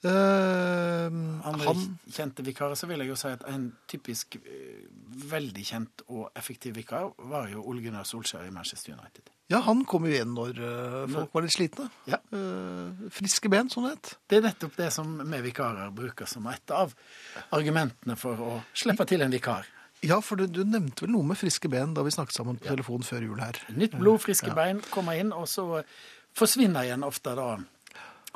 Eh, Andre han kjente vikarer, så vil jeg jo si at en typisk eh, veldig kjent og effektiv vikar var jo Ole Gunnar Solskjær i Manchester United. Ja, han kom jo igjen når eh, folk var litt slitne. Ja. Uh, friske ben, sånn het. Det er nettopp det som vi vikarer bruker som et av argumentene for å slippe til en vikar. Ja, for du, du nevnte vel noe med friske ben da vi snakket sammen på telefon før jul her. Nytt blod, friske bein, kommer inn, og så forsvinner igjen ofte da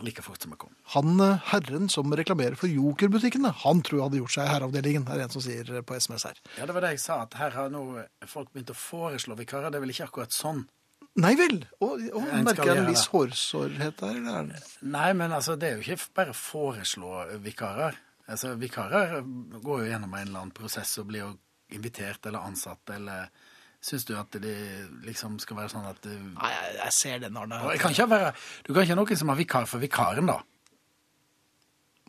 like fort som det kom. Han eh, herren som reklamerer for Joker-butikkene, han tror jeg hadde gjort seg i herreavdelingen, er det en som sier eh, på SMS her. Ja, det var det jeg sa, at her har nå folk begynt å foreslå vikarer. Det er vel ikke akkurat sånn. Nei vel! Og, og merker jeg en viss hårsårhet der? Eller? er Nei, men altså, det er jo ikke bare foreslå vikarer. Altså, Vikarer går jo gjennom en eller annen prosess og blir jo invitert eller ansatt, eller syns du at det liksom skal være sånn at du Nei, jeg, jeg ser den, Arne. Du jeg kan ikke være, Du kan ikke ha noen som er vikar for vikaren, da.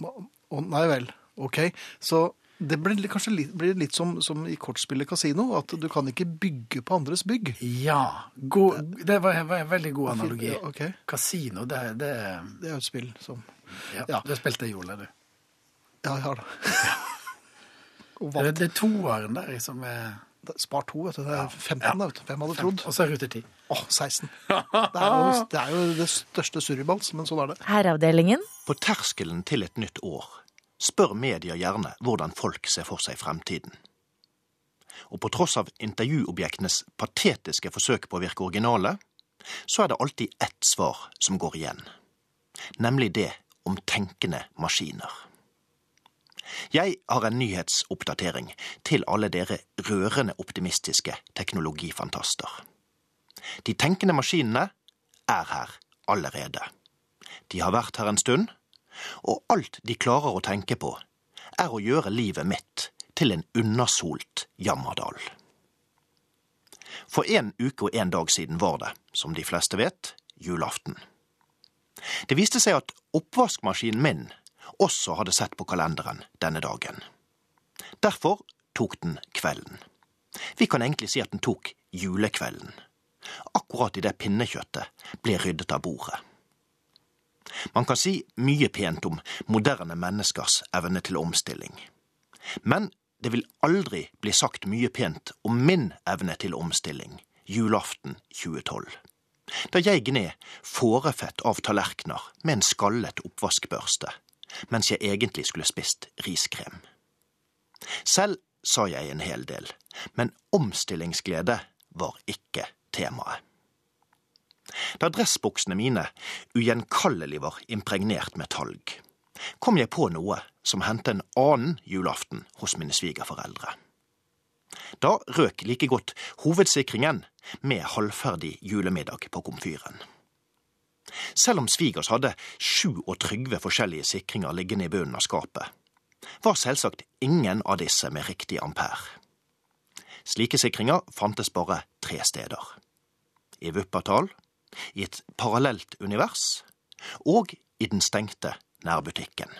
Å, nei vel. Ok, så Det blir kanskje litt, blir litt som, som i kortspillet Casino, at du kan ikke bygge på andres bygg. Ja. God, det var, var en veldig god analogi. Ja, okay. Kasino, det, det, Det er jo et spill som ja, Ja. det spilte jeg Ole, du. Ja, jeg har det. Og Det, vant. det er toeren der som er Spar to, vet du. Det er 15, Ja. da, vet du. Hvem hadde trodd? Og så er rute 10. Åh, 16. Det er, jo, det er jo det største surrebals, men sånn er det. Herreavdelingen. På terskelen til et nytt år spør media gjerne hvordan folk ser for seg fremtiden. Og på tross av intervjuobjektenes patetiske forsøk på å virke originale, så er det alltid ett svar som går igjen. Nemlig det om tenkende maskiner. Jeg har en nyhetsoppdatering til alle dere rørende optimistiske teknologifantaster. De tenkende maskinene er her allerede. De har vært her en stund, og alt de klarer å tenke på, er å gjøre livet mitt til en unnasolt jammerdal. For en uke og en dag siden var det, som de fleste vet, julaften. Det viste seg at oppvaskmaskinen min også hadde sett på kalenderen denne dagen. Derfor tok den kvelden. Vi kan egentlig si at den tok julekvelden. Akkurat idet pinnekjøttet ble ryddet av bordet. Man kan si mye pent om moderne menneskers evne til omstilling. Men det vil aldri bli sagt mye pent om min evne til omstilling julaften 2012. Da jeg gned fårefett av tallerkener med en skallet oppvaskbørste, mens jeg egentlig skulle spist riskrem. Selv sa jeg en hel del, men omstillingsglede var ikke temaet. Da dressbuksene mine ugjenkallelig var impregnert med talg, kom jeg på noe som hendte en annen julaften hos mine svigerforeldre. Da røk like godt hovedsikringen med halvferdig julemiddag på komfyren. Selv om svigers hadde 27 forskjellige sikringer liggende i bunnen av skapet, var selvsagt ingen av disse med riktig ampere. Slike sikringer fantes bare tre steder. I Wuppertal, i et parallelt univers og i den stengte nærbutikken.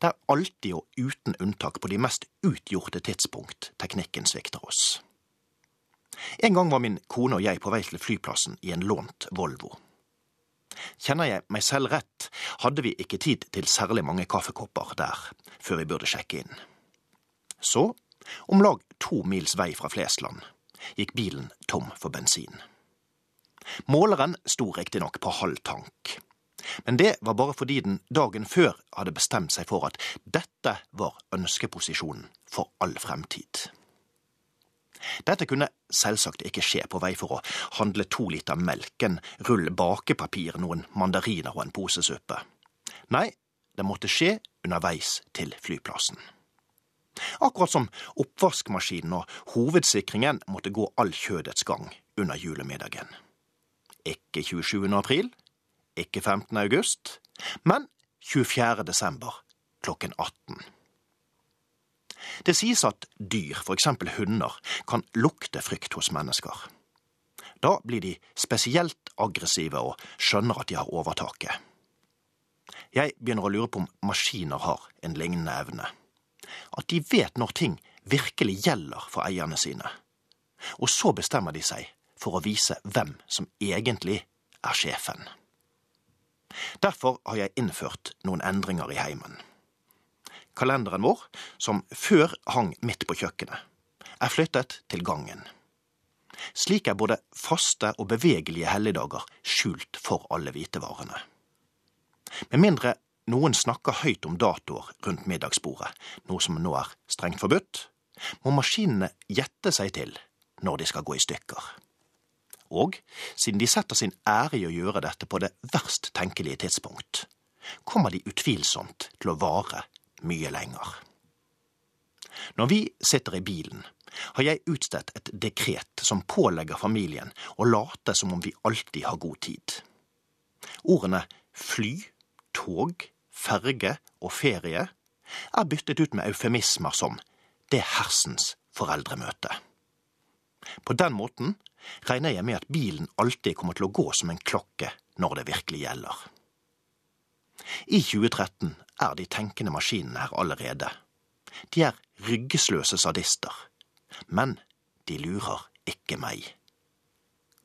Det er alltid og uten unntak på de mest utgjorte tidspunkt teknikken svikter oss. En gang var min kone og jeg på vei til flyplassen i en lånt Volvo. Kjenner jeg meg selv rett, hadde vi ikke tid til særlig mange kaffekopper der før vi burde sjekke inn. Så, om lag to mils vei fra Flesland, gikk bilen tom for bensin. Måleren sto riktignok på halv tank, men det var bare fordi den dagen før hadde bestemt seg for at dette var ønskeposisjonen for all fremtid. Dette kunne selvsagt ikke skje på vei for å handle to liter melk, en rull bakepapir, noen mandariner og en pose suppe. Nei, det måtte skje underveis til flyplassen. Akkurat som oppvaskmaskinen og hovedsikringen måtte gå all kjødets gang under julemiddagen. Ikke 27. april, ikke 15. august, men 24. desember klokken 18. Det sies at dyr, eksempel hunder, kan lukte frykt hos mennesker. Da blir de spesielt aggressive og skjønner at de har overtaket. Jeg begynner å lure på om maskiner har en lignende evne. At de vet når ting virkelig gjelder for eierne sine. Og så bestemmer de seg for å vise hvem som egentlig er sjefen. Derfor har jeg innført noen endringer i heimen. Kalenderen vår, som før hang midt på kjøkkenet, er flyttet til gangen. Slik er både faste og bevegelige helligdager skjult for alle hvitevarene. Med mindre noen snakker høyt om datoer rundt middagsbordet, noe som nå er strengt forbudt, må maskinene gjette seg til når de skal gå i stykker. Og siden de setter sin ære i å gjøre dette på det verst tenkelige tidspunkt, kommer de utvilsomt til å vare mye lenger. Når vi sitter i bilen, har jeg utstedt et dekret som pålegger familien å late som om vi alltid har god tid. Ordene fly, tog, ferge og ferie er byttet ut med eufemismer som det hersens foreldremøte. På den måten regner jeg med at bilen alltid kommer til å gå som en klokke når det virkelig gjelder. I 2013 er de tenkende maskinene her allerede, De er ryggesløse sadister. Men de lurer ikke meg.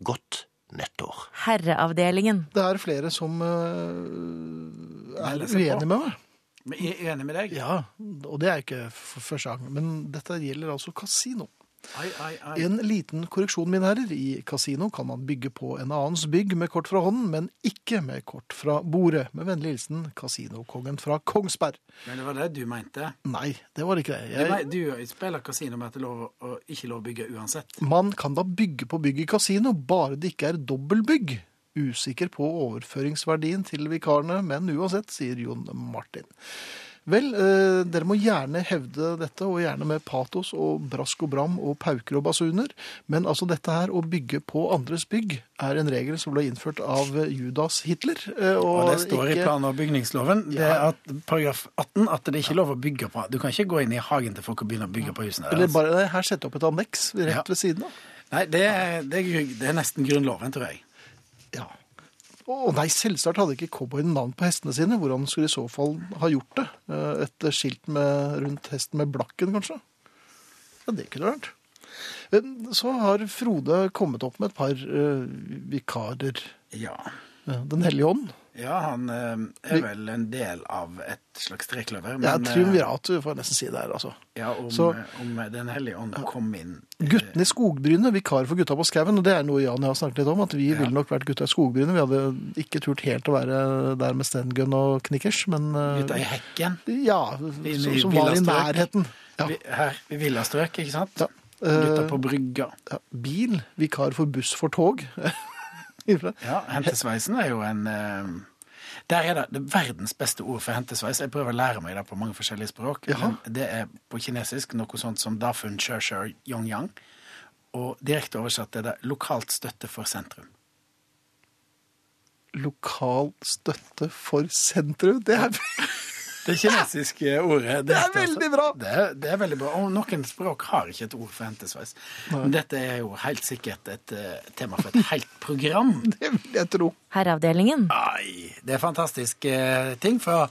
Godt nyttår. Herreavdelingen. Det er flere som uh, er uenig med meg. Men jeg er enig med deg? Ja, og det er ikke for første gang. Men dette gjelder altså kasino. Ai, ai, ai. En liten korreksjon, mine herrer. I kasino kan man bygge på en annens bygg med kort fra hånden, men ikke med kort fra bordet. Med vennlig hilsen kasinokongen fra Kongsberg. Men det var det du mente? Nei, det var ikke det. Jeg, Du, du spiller kasino med at det er lov å, ikke lov å bygge uansett. man kan da bygge på bygg i kasino, bare det ikke er dobbeltbygg. Usikker på overføringsverdien til vikarene, men uansett, sier Jon Martin. Vel, eh, dere må gjerne hevde dette, og gjerne med patos og brask og bram og pauker og basuner, men altså dette her å bygge på andres bygg er en regel som ble innført av Judas Hitler. eh, Og det står i plan- og bygningsloven det er at, paragraf 18 at det ikke er lov å bygge på. Du kan ikke gå inn i hagen til folk og begynne å bygge på husene. deres. Eller bare her sette opp et anneks rett Ja. ved siden av. Nei, det er, det, er, det er nesten Grunnloven, tror jeg. Ja. Å nei, selvsagt hadde ikke cowboyen navn på hestene sine. Hvordan skulle de i så fall ha gjort det? Eh, Et skilt med, rundt hesten med blakken, kanskje? Ja, det kunne vært. Eh, Så har Frode kommet opp med et par eh, vikarer. Ja. Den hellige ånd. Ja, han eh, er vel en del av et slags trekløver. Men, ja, triumvirat, får jeg nesten si det her, altså. Ja, om, Så- om Den hellige ånd kom inn eh, Guttene i skogbrynet, vikar for gutta på skauen. Og det er noe Jan har snakket litt om, at vi Ja. ville nok vært gutta i skogbrynet. Vi hadde ikke turt helt å være der med stengun og knickers, men eh, Gutta i hekken. Ja, som, som var i nærheten. Ja. Vi- Her i villastrøk, ikke sant? Ja. Gutta Eh, på brygga. ja. Bil, vikar for buss for tog. Ifra. Ja, hentesveisen er jo en eh, Der er det, det verdens beste ord for hentesveis. Jeg prøver å lære meg det på mange forskjellige språk. Jaha. Det er på kinesisk noe sånt som Dafun Shesher Yongyang. Og direkte oversatt er det lokalt støtte for sentrum. Lokal støtte for sentrum. Det er, Det kinesiske ordet det er veldig bra! Det er, det er veldig bra. Og noen språk har ikke et ord for hentesveis. Men dette er jo helt sikkert et uh, tema for et helt program. Det vil jeg tro. Herreavdelingen. Nei, det er fantastiske ting fra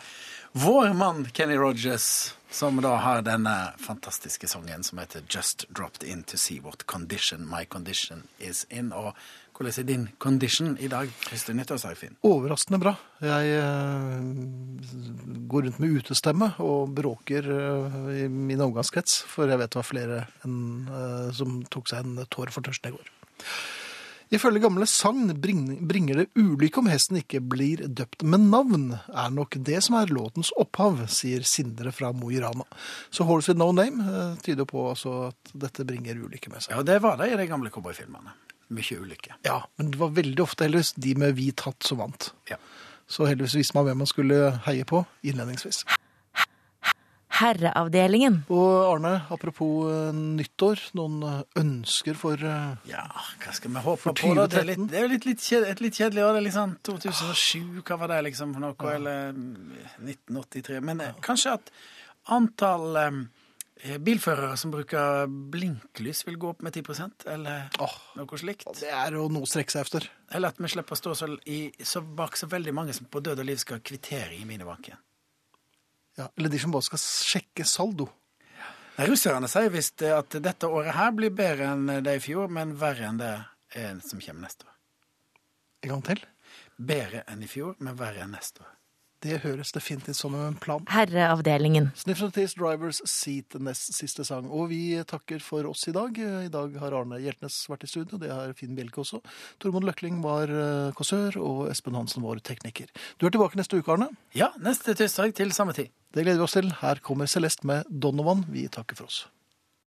vår mann Kenny Rogers, som da har denne fantastiske sangen som heter Just Dropped In To See What Condition My Condition Is In. Og hvordan er din condition i dag, Overraskende bra. Jeg eh, går rundt med utestemme og bråker eh, i min omgangskrets, for jeg vet det var flere enn, eh, som tok seg en tår for tørsten i går. Ifølge gamle sagn bringer det ulykke om hesten ikke blir døpt med navn, er nok det som er låtens opphav, sier Sindre fra Mo i Rana. Så Horse with no name tyder på altså at dette bringer ulykke med seg. Ja, det var det i de gamle cowboyfilmene. Mye ulykke. Ja, men det var veldig ofte heldigvis de med hvit hatt som vant. Ja. Så heldigvis visste man hvem man skulle heie på innledningsvis. Herreavdelingen. Og Arne, apropos eh, nyttår, noen eh, ønsker for eh, Ja, hva skal vi håpe på? da? Det er, litt, det er jo litt, litt, kjed, et litt kjedelig år. Det er liksom 2007, hva var det liksom for noe? Eller mm, 1983. Men ja. kanskje at antall eh, bilførere som bruker blinklys vil gå opp med 10% eller oh, noe slikt. Det er jo noe å strekke seg efter. Eller at vi slipper å stå så, i, så bak så veldig mange som på død og liv skal kvittere i minibanken. Ja, eller de som bare skal sjekke saldo. Nei, Russerne sier visst eh, at dette året her blir bedre enn det i fjor, men verre enn det eh, som kommer neste år. En gang til. Bedre enn i fjor, men verre enn neste år. Det høres definitivt som en plan. Herreavdelingen. Sniff and Tease Drivers Seat, nest siste sang. Og vi takker for oss i dag. I dag har Arne Hjeltnes vært i studio, det har Finn Bjelke også. Tormod Løkling var eh, kåsør, og Espen Hansen var tekniker. Du er tilbake neste uke, Arne. Ja, neste tirsdag til samme tid. Det gleder vi oss til. Her kommer Celeste med Donovan. Vi takker for oss.